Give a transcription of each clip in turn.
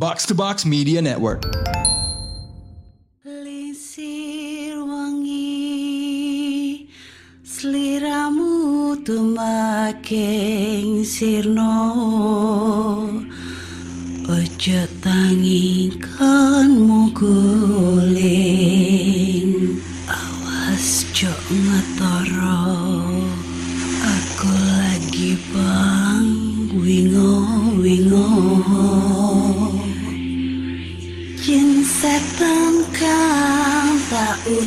Box to Box Media Network. Lisir wangi Seliramu tumaking sirno Ojo guling Hai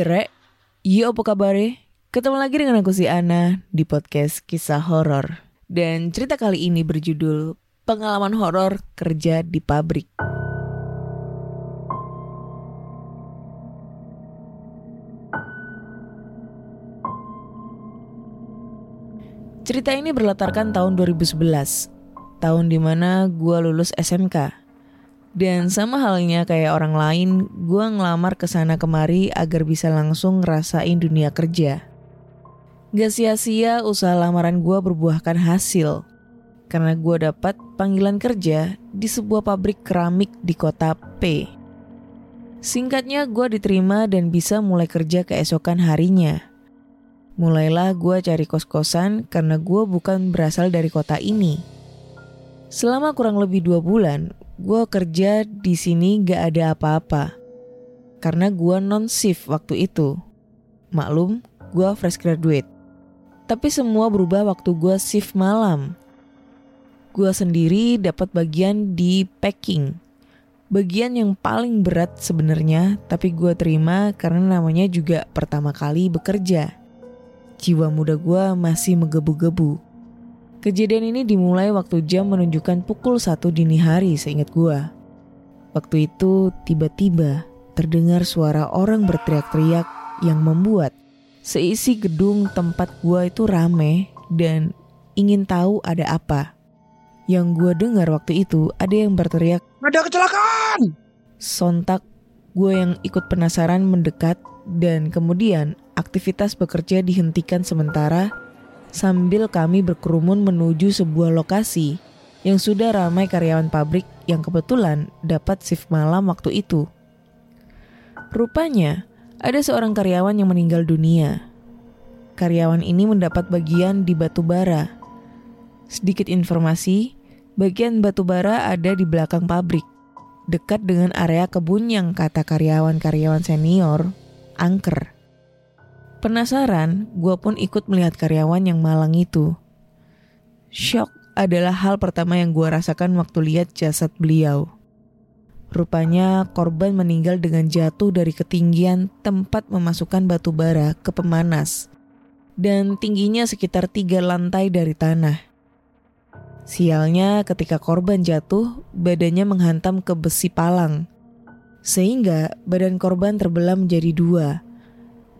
Rek, yo apa kabar Ketemu lagi dengan aku si Ana di podcast kisah horor. Dan cerita kali ini berjudul Pengalaman Horor Kerja di Pabrik. Cerita ini berlatarkan tahun 2011, tahun di mana gue lulus SMK. Dan sama halnya kayak orang lain, gue ngelamar ke sana kemari agar bisa langsung ngerasain dunia kerja. Gak sia-sia usaha lamaran gue berbuahkan hasil, karena gue dapat panggilan kerja di sebuah pabrik keramik di kota P. Singkatnya gue diterima dan bisa mulai kerja keesokan harinya. Mulailah gue cari kos-kosan karena gue bukan berasal dari kota ini. Selama kurang lebih dua bulan, gue kerja di sini gak ada apa-apa. Karena gue non-shift waktu itu. Maklum, gue fresh graduate. Tapi semua berubah waktu gue shift malam. Gue sendiri dapat bagian di packing. Bagian yang paling berat sebenarnya, tapi gue terima karena namanya juga pertama kali bekerja. Jiwa muda gue masih menggebu-gebu. Kejadian ini dimulai waktu jam menunjukkan pukul satu dini hari seingat gue. Waktu itu tiba-tiba terdengar suara orang berteriak-teriak yang membuat seisi gedung tempat gue itu rame dan ingin tahu ada apa. Yang gue dengar waktu itu ada yang berteriak, Ada kecelakaan! Sontak gue yang ikut penasaran mendekat dan kemudian aktivitas bekerja dihentikan sementara sambil kami berkerumun menuju sebuah lokasi yang sudah ramai karyawan pabrik yang kebetulan dapat shift malam waktu itu. Rupanya ada seorang karyawan yang meninggal dunia. Karyawan ini mendapat bagian di batu bara. Sedikit informasi, bagian batu bara ada di belakang pabrik, dekat dengan area kebun yang kata karyawan-karyawan senior, angker. Penasaran, gue pun ikut melihat karyawan yang malang itu. Shock adalah hal pertama yang gue rasakan waktu lihat jasad beliau. Rupanya korban meninggal dengan jatuh dari ketinggian tempat memasukkan batu bara ke pemanas dan tingginya sekitar tiga lantai dari tanah. Sialnya ketika korban jatuh, badannya menghantam ke besi palang. Sehingga badan korban terbelah menjadi dua.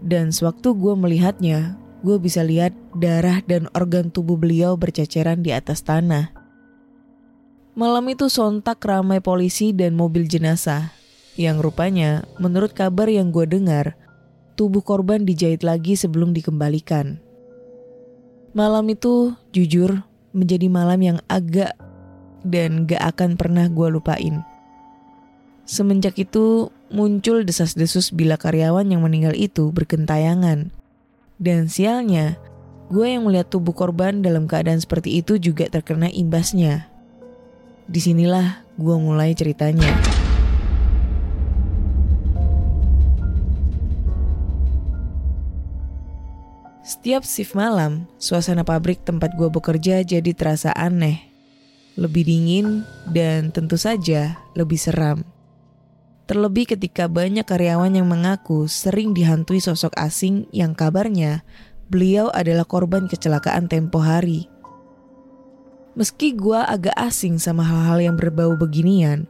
Dan sewaktu gue melihatnya, gue bisa lihat darah dan organ tubuh beliau berceceran di atas tanah. Malam itu sontak ramai polisi dan mobil jenazah. Yang rupanya, menurut kabar yang gue dengar, tubuh korban dijahit lagi sebelum dikembalikan. Malam itu, jujur, menjadi malam yang agak dan gak akan pernah gue lupain. Semenjak itu, muncul desas-desus bila karyawan yang meninggal itu bergentayangan. Dan sialnya, gue yang melihat tubuh korban dalam keadaan seperti itu juga terkena imbasnya. Di sinilah gue mulai ceritanya. Setiap shift malam, suasana pabrik tempat gue bekerja jadi terasa aneh. Lebih dingin dan tentu saja lebih seram. Terlebih ketika banyak karyawan yang mengaku sering dihantui sosok asing yang kabarnya beliau adalah korban kecelakaan tempo hari. Meski gue agak asing sama hal-hal yang berbau beginian,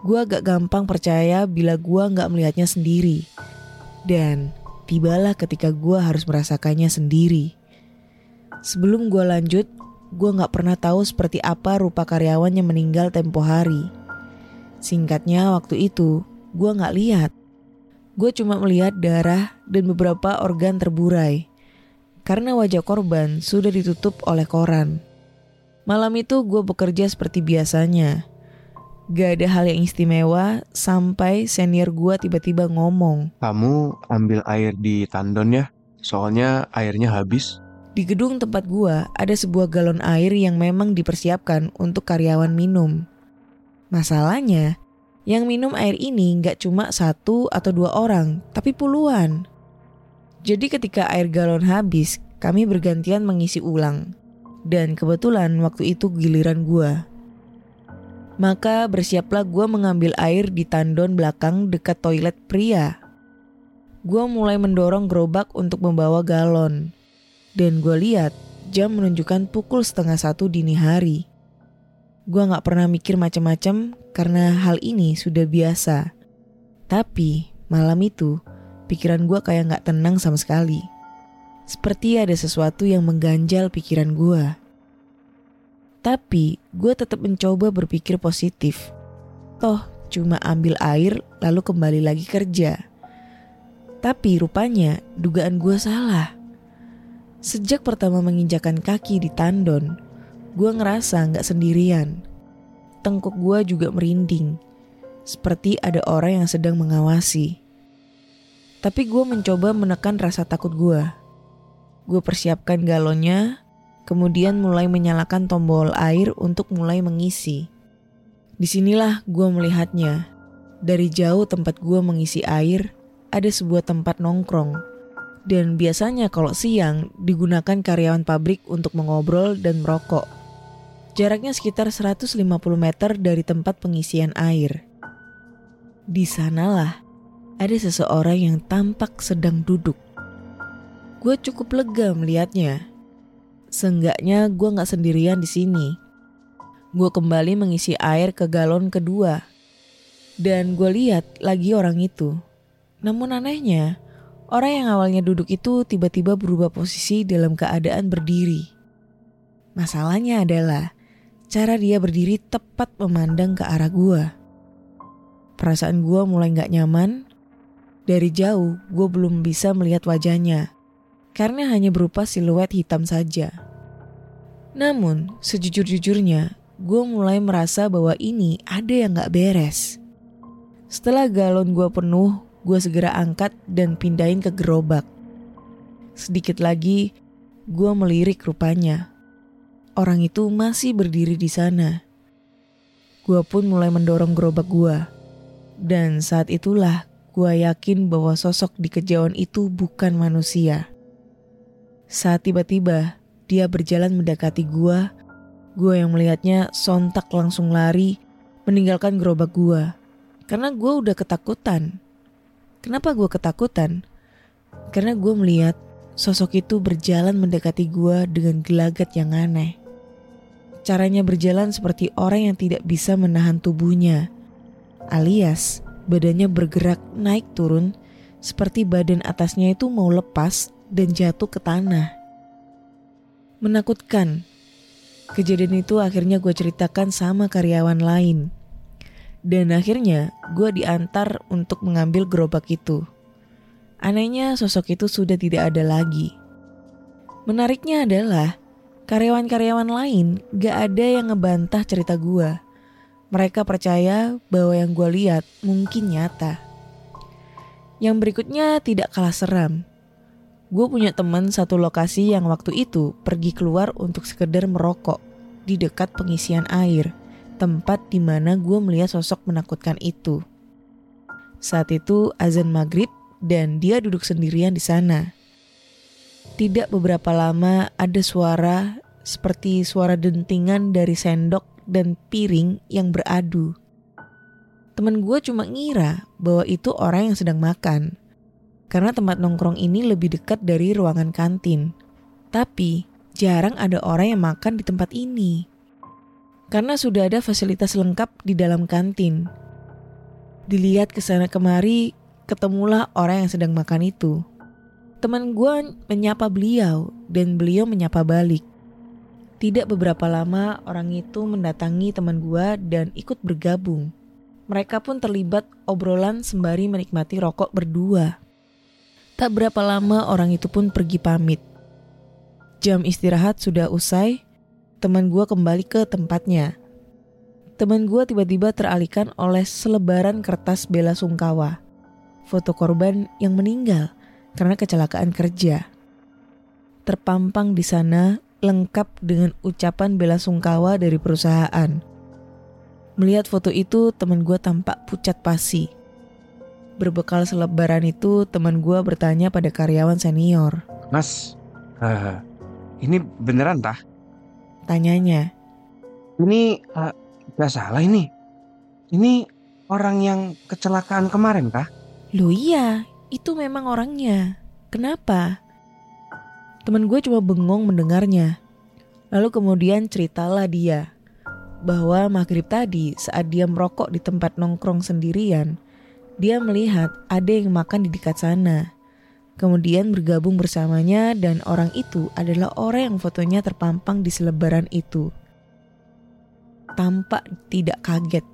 gue agak gampang percaya bila gue nggak melihatnya sendiri. Dan tibalah ketika gue harus merasakannya sendiri. Sebelum gue lanjut, gue nggak pernah tahu seperti apa rupa karyawan yang meninggal tempo hari. Singkatnya waktu itu gue gak lihat. Gue cuma melihat darah dan beberapa organ terburai. Karena wajah korban sudah ditutup oleh koran. Malam itu gue bekerja seperti biasanya. Gak ada hal yang istimewa sampai senior gue tiba-tiba ngomong. Kamu ambil air di tandon ya, soalnya airnya habis. Di gedung tempat gua ada sebuah galon air yang memang dipersiapkan untuk karyawan minum. Masalahnya, yang minum air ini nggak cuma satu atau dua orang, tapi puluhan. Jadi ketika air galon habis, kami bergantian mengisi ulang. Dan kebetulan waktu itu giliran gua. Maka bersiaplah gua mengambil air di tandon belakang dekat toilet pria. Gua mulai mendorong gerobak untuk membawa galon. Dan gue lihat jam menunjukkan pukul setengah satu dini hari. Gue gak pernah mikir macam-macam karena hal ini sudah biasa. Tapi malam itu pikiran gue kayak gak tenang sama sekali. Seperti ada sesuatu yang mengganjal pikiran gue. Tapi gue tetap mencoba berpikir positif. Toh cuma ambil air lalu kembali lagi kerja. Tapi rupanya dugaan gue salah. Sejak pertama menginjakan kaki di tandon, gue ngerasa gak sendirian. Tengkuk gue juga merinding, seperti ada orang yang sedang mengawasi. Tapi gue mencoba menekan rasa takut gue. Gue persiapkan galonnya, kemudian mulai menyalakan tombol air untuk mulai mengisi. Di sinilah gue melihatnya. Dari jauh tempat gue mengisi air, ada sebuah tempat nongkrong dan biasanya kalau siang digunakan karyawan pabrik untuk mengobrol dan merokok. Jaraknya sekitar 150 meter dari tempat pengisian air. Di sanalah ada seseorang yang tampak sedang duduk. Gue cukup lega melihatnya. Seenggaknya gue gak sendirian di sini. Gue kembali mengisi air ke galon kedua. Dan gue lihat lagi orang itu. Namun anehnya, Orang yang awalnya duduk itu tiba-tiba berubah posisi dalam keadaan berdiri. Masalahnya adalah cara dia berdiri tepat memandang ke arah gua. Perasaan gua mulai gak nyaman. Dari jauh, gue belum bisa melihat wajahnya karena hanya berupa siluet hitam saja. Namun, sejujur-jujurnya, gue mulai merasa bahwa ini ada yang gak beres. Setelah galon gue penuh, gue segera angkat dan pindahin ke gerobak. Sedikit lagi, gue melirik rupanya. Orang itu masih berdiri di sana. Gue pun mulai mendorong gerobak gue. Dan saat itulah gue yakin bahwa sosok di kejauhan itu bukan manusia. Saat tiba-tiba dia berjalan mendekati gue, gue yang melihatnya sontak langsung lari meninggalkan gerobak gue. Karena gue udah ketakutan. Kenapa gue ketakutan? Karena gue melihat sosok itu berjalan mendekati gue dengan gelagat yang aneh. Caranya berjalan seperti orang yang tidak bisa menahan tubuhnya, alias badannya bergerak naik turun seperti badan atasnya itu mau lepas dan jatuh ke tanah. Menakutkan. Kejadian itu akhirnya gue ceritakan sama karyawan lain. Dan akhirnya gue diantar untuk mengambil gerobak itu. Anehnya sosok itu sudah tidak ada lagi. Menariknya adalah karyawan-karyawan lain gak ada yang ngebantah cerita gue. Mereka percaya bahwa yang gue lihat mungkin nyata. Yang berikutnya tidak kalah seram. Gue punya teman satu lokasi yang waktu itu pergi keluar untuk sekedar merokok di dekat pengisian air tempat di mana gue melihat sosok menakutkan itu. Saat itu azan maghrib dan dia duduk sendirian di sana. Tidak beberapa lama ada suara seperti suara dentingan dari sendok dan piring yang beradu. Temen gue cuma ngira bahwa itu orang yang sedang makan. Karena tempat nongkrong ini lebih dekat dari ruangan kantin. Tapi jarang ada orang yang makan di tempat ini karena sudah ada fasilitas lengkap di dalam kantin. Dilihat ke sana kemari, ketemulah orang yang sedang makan itu. Teman gue menyapa beliau dan beliau menyapa balik. Tidak beberapa lama orang itu mendatangi teman gue dan ikut bergabung. Mereka pun terlibat obrolan sembari menikmati rokok berdua. Tak berapa lama orang itu pun pergi pamit. Jam istirahat sudah usai, teman gue kembali ke tempatnya. Teman gue tiba-tiba teralihkan oleh selebaran kertas bela sungkawa. Foto korban yang meninggal karena kecelakaan kerja. Terpampang di sana lengkap dengan ucapan bela sungkawa dari perusahaan. Melihat foto itu, teman gue tampak pucat pasi. Berbekal selebaran itu, teman gue bertanya pada karyawan senior. Mas, eh, ini beneran tah? Tanyanya, Ini eh, nggak salah ini. Ini orang yang kecelakaan kemarin kah? Loh iya, itu memang orangnya. Kenapa? Temen gue cuma bengong mendengarnya. Lalu kemudian ceritalah dia bahwa maghrib tadi saat dia merokok di tempat nongkrong sendirian, dia melihat ada yang makan di dekat sana. Kemudian bergabung bersamanya dan orang itu adalah orang yang fotonya terpampang di selebaran itu. Tampak tidak kaget.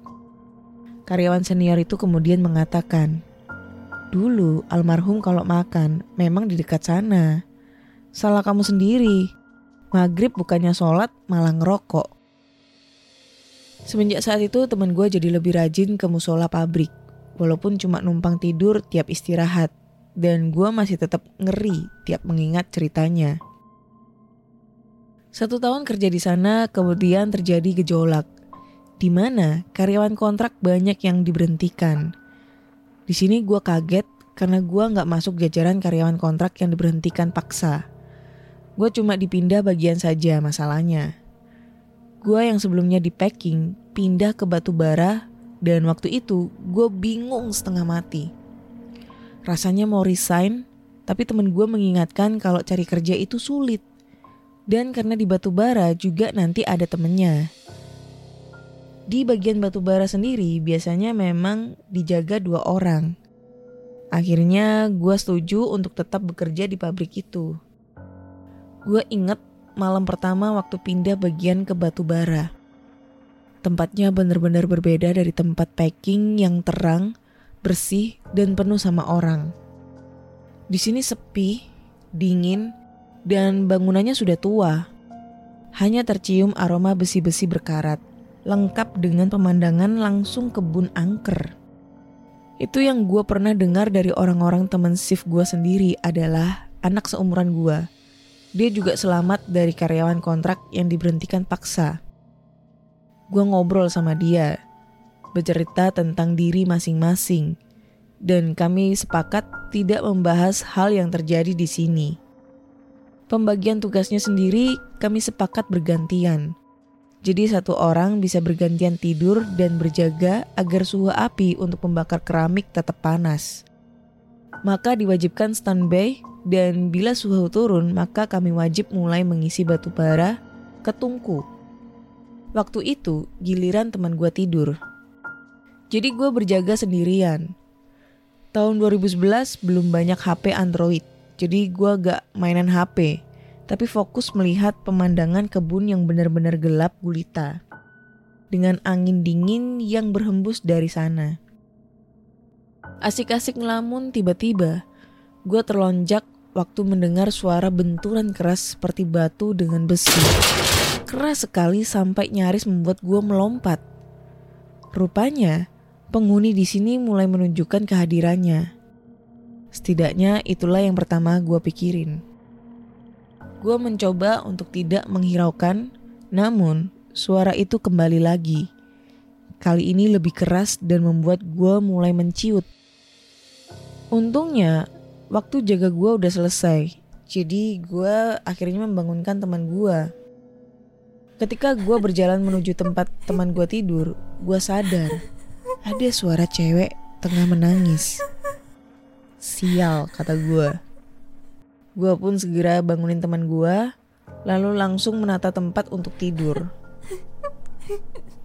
Karyawan senior itu kemudian mengatakan, Dulu almarhum kalau makan memang di dekat sana. Salah kamu sendiri. Maghrib bukannya sholat malah ngerokok. Semenjak saat itu teman gue jadi lebih rajin ke musola pabrik. Walaupun cuma numpang tidur tiap istirahat. Dan gue masih tetap ngeri tiap mengingat ceritanya. Satu tahun kerja di sana kemudian terjadi gejolak. Di mana karyawan kontrak banyak yang diberhentikan. Di sini gue kaget karena gue nggak masuk jajaran karyawan kontrak yang diberhentikan paksa. Gue cuma dipindah bagian saja masalahnya. Gue yang sebelumnya di packing pindah ke batu bara dan waktu itu gue bingung setengah mati. Rasanya mau resign, tapi temen gue mengingatkan kalau cari kerja itu sulit. Dan karena di batu bara juga nanti ada temennya. Di bagian batu bara sendiri biasanya memang dijaga dua orang. Akhirnya gue setuju untuk tetap bekerja di pabrik itu. Gue inget malam pertama waktu pindah bagian ke batu bara. Tempatnya benar-benar berbeda dari tempat packing yang terang, bersih, dan penuh sama orang. Di sini sepi, dingin, dan bangunannya sudah tua. Hanya tercium aroma besi-besi berkarat lengkap dengan pemandangan langsung kebun angker. Itu yang gue pernah dengar dari orang-orang teman shift gue sendiri adalah anak seumuran gue. Dia juga selamat dari karyawan kontrak yang diberhentikan paksa. Gue ngobrol sama dia, bercerita tentang diri masing-masing, dan kami sepakat tidak membahas hal yang terjadi di sini. Pembagian tugasnya sendiri kami sepakat bergantian. Jadi satu orang bisa bergantian tidur dan berjaga agar suhu api untuk membakar keramik tetap panas. Maka diwajibkan standby dan bila suhu turun maka kami wajib mulai mengisi batu bara ke tungku. Waktu itu giliran teman gue tidur. Jadi gue berjaga sendirian. Tahun 2011 belum banyak HP Android, jadi gue gak mainan HP tapi fokus melihat pemandangan kebun yang benar-benar gelap gulita. Dengan angin dingin yang berhembus dari sana. Asik-asik ngelamun tiba-tiba, gue terlonjak waktu mendengar suara benturan keras seperti batu dengan besi. Keras sekali sampai nyaris membuat gue melompat. Rupanya, penghuni di sini mulai menunjukkan kehadirannya. Setidaknya itulah yang pertama gue pikirin. Gue mencoba untuk tidak menghiraukan, namun suara itu kembali lagi. Kali ini lebih keras dan membuat gue mulai menciut. Untungnya, waktu jaga gue udah selesai. Jadi gue akhirnya membangunkan teman gue. Ketika gue berjalan menuju tempat teman gue tidur, gue sadar ada suara cewek tengah menangis. Sial, kata gue. Gue pun segera bangunin teman gue, lalu langsung menata tempat untuk tidur.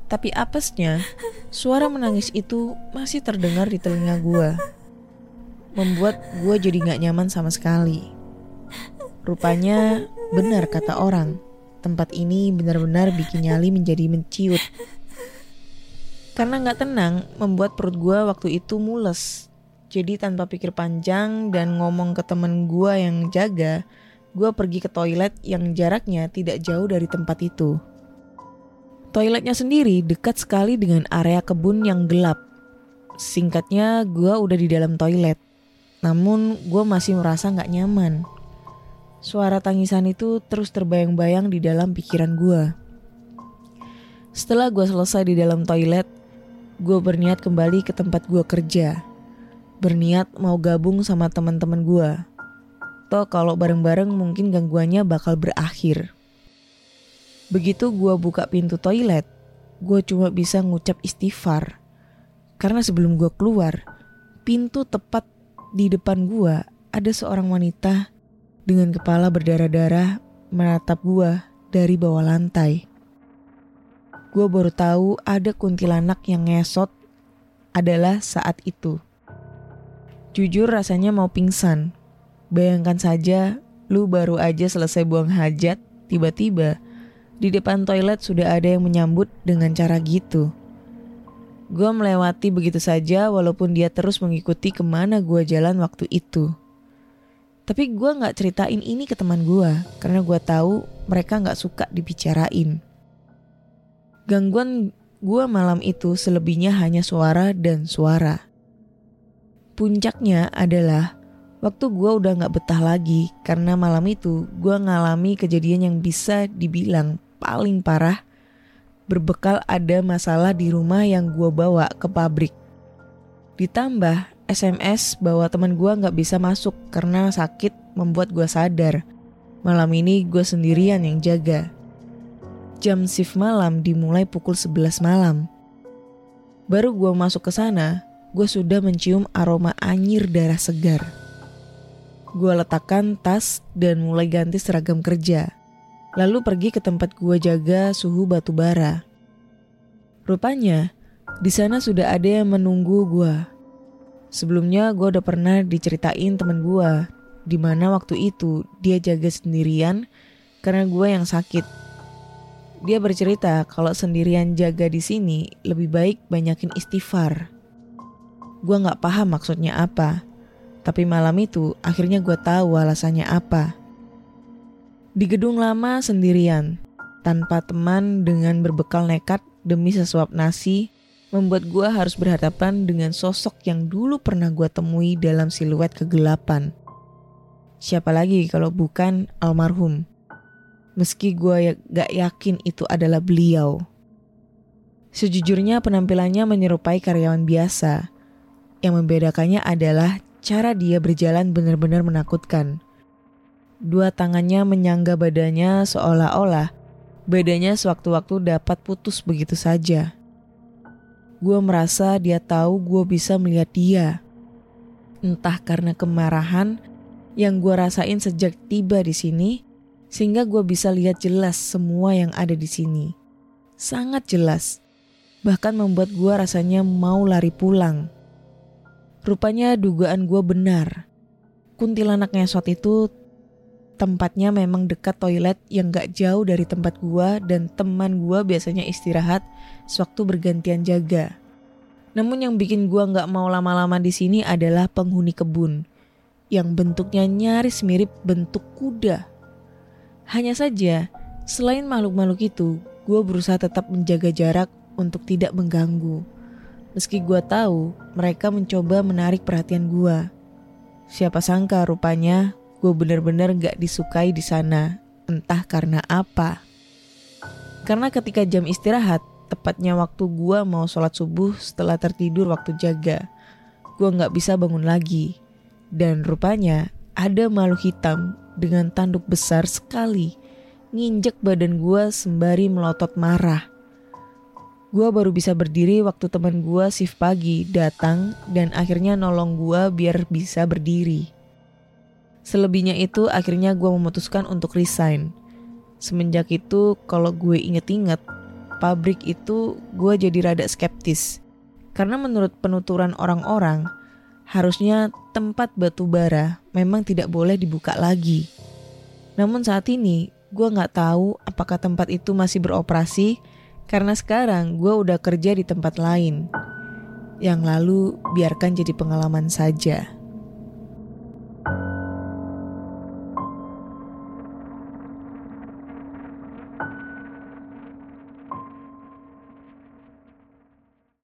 Tapi apesnya, suara menangis itu masih terdengar di telinga gue. Membuat gue jadi gak nyaman sama sekali. Rupanya benar kata orang, tempat ini benar-benar bikin nyali menjadi menciut. Karena nggak tenang, membuat perut gue waktu itu mules. Jadi tanpa pikir panjang dan ngomong ke temen gue yang jaga, gue pergi ke toilet yang jaraknya tidak jauh dari tempat itu. Toiletnya sendiri dekat sekali dengan area kebun yang gelap. Singkatnya, gue udah di dalam toilet. Namun, gue masih merasa nggak nyaman. Suara tangisan itu terus terbayang-bayang di dalam pikiran gue. Setelah gue selesai di dalam toilet, gue berniat kembali ke tempat gue kerja. Berniat mau gabung sama teman-teman gue. Toh kalau bareng-bareng mungkin gangguannya bakal berakhir. Begitu gue buka pintu toilet, gue cuma bisa ngucap istighfar. Karena sebelum gue keluar, pintu tepat di depan gue ada seorang wanita dengan kepala berdarah-darah menatap gua dari bawah lantai. Gua baru tahu ada kuntilanak yang ngesot adalah saat itu. Jujur rasanya mau pingsan. Bayangkan saja lu baru aja selesai buang hajat, tiba-tiba di depan toilet sudah ada yang menyambut dengan cara gitu. Gue melewati begitu saja walaupun dia terus mengikuti ke mana gue jalan waktu itu. Tapi gue gak ceritain ini ke teman gue karena gue tahu mereka gak suka dibicarain. Gangguan gue malam itu selebihnya hanya suara dan suara. Puncaknya adalah waktu gue udah gak betah lagi karena malam itu gue ngalami kejadian yang bisa dibilang paling parah berbekal ada masalah di rumah yang gue bawa ke pabrik. Ditambah SMS bahwa teman gue nggak bisa masuk karena sakit membuat gue sadar. Malam ini gue sendirian yang jaga. Jam shift malam dimulai pukul 11 malam. Baru gue masuk ke sana, gue sudah mencium aroma anyir darah segar. Gue letakkan tas dan mulai ganti seragam kerja. Lalu pergi ke tempat gue jaga suhu batu bara. Rupanya, di sana sudah ada yang menunggu gue Sebelumnya gue udah pernah diceritain temen gue di mana waktu itu dia jaga sendirian karena gue yang sakit. Dia bercerita kalau sendirian jaga di sini lebih baik banyakin istighfar. Gue nggak paham maksudnya apa, tapi malam itu akhirnya gue tahu alasannya apa. Di gedung lama sendirian, tanpa teman dengan berbekal nekat demi sesuap nasi membuat gue harus berhadapan dengan sosok yang dulu pernah gue temui dalam siluet kegelapan. Siapa lagi kalau bukan almarhum? Meski gue ya gak yakin itu adalah beliau. Sejujurnya penampilannya menyerupai karyawan biasa. Yang membedakannya adalah cara dia berjalan benar-benar menakutkan. Dua tangannya menyangga badannya seolah-olah badannya sewaktu-waktu dapat putus begitu saja. Gue merasa dia tahu gue bisa melihat dia. Entah karena kemarahan yang gue rasain sejak tiba di sini, sehingga gue bisa lihat jelas semua yang ada di sini. Sangat jelas, bahkan membuat gue rasanya mau lari pulang. Rupanya dugaan gue benar. Kuntilanak ngesot itu tempatnya memang dekat toilet yang gak jauh dari tempat gue dan teman gue biasanya istirahat sewaktu bergantian jaga. Namun yang bikin gua nggak mau lama-lama di sini adalah penghuni kebun yang bentuknya nyaris mirip bentuk kuda. Hanya saja, selain makhluk-makhluk itu, gue berusaha tetap menjaga jarak untuk tidak mengganggu. Meski gue tahu mereka mencoba menarik perhatian gue. Siapa sangka rupanya gue benar-benar gak disukai di sana, entah karena apa. Karena ketika jam istirahat, tepatnya waktu gue mau sholat subuh setelah tertidur waktu jaga. Gue gak bisa bangun lagi. Dan rupanya ada makhluk hitam dengan tanduk besar sekali nginjek badan gue sembari melotot marah. Gue baru bisa berdiri waktu teman gue shift pagi datang dan akhirnya nolong gue biar bisa berdiri. Selebihnya itu akhirnya gue memutuskan untuk resign. Semenjak itu kalau gue inget-inget pabrik itu gue jadi rada skeptis. Karena menurut penuturan orang-orang, harusnya tempat batu bara memang tidak boleh dibuka lagi. Namun saat ini, gue nggak tahu apakah tempat itu masih beroperasi Karena sekarang gue udah kerja di tempat lain. Yang lalu biarkan jadi pengalaman saja.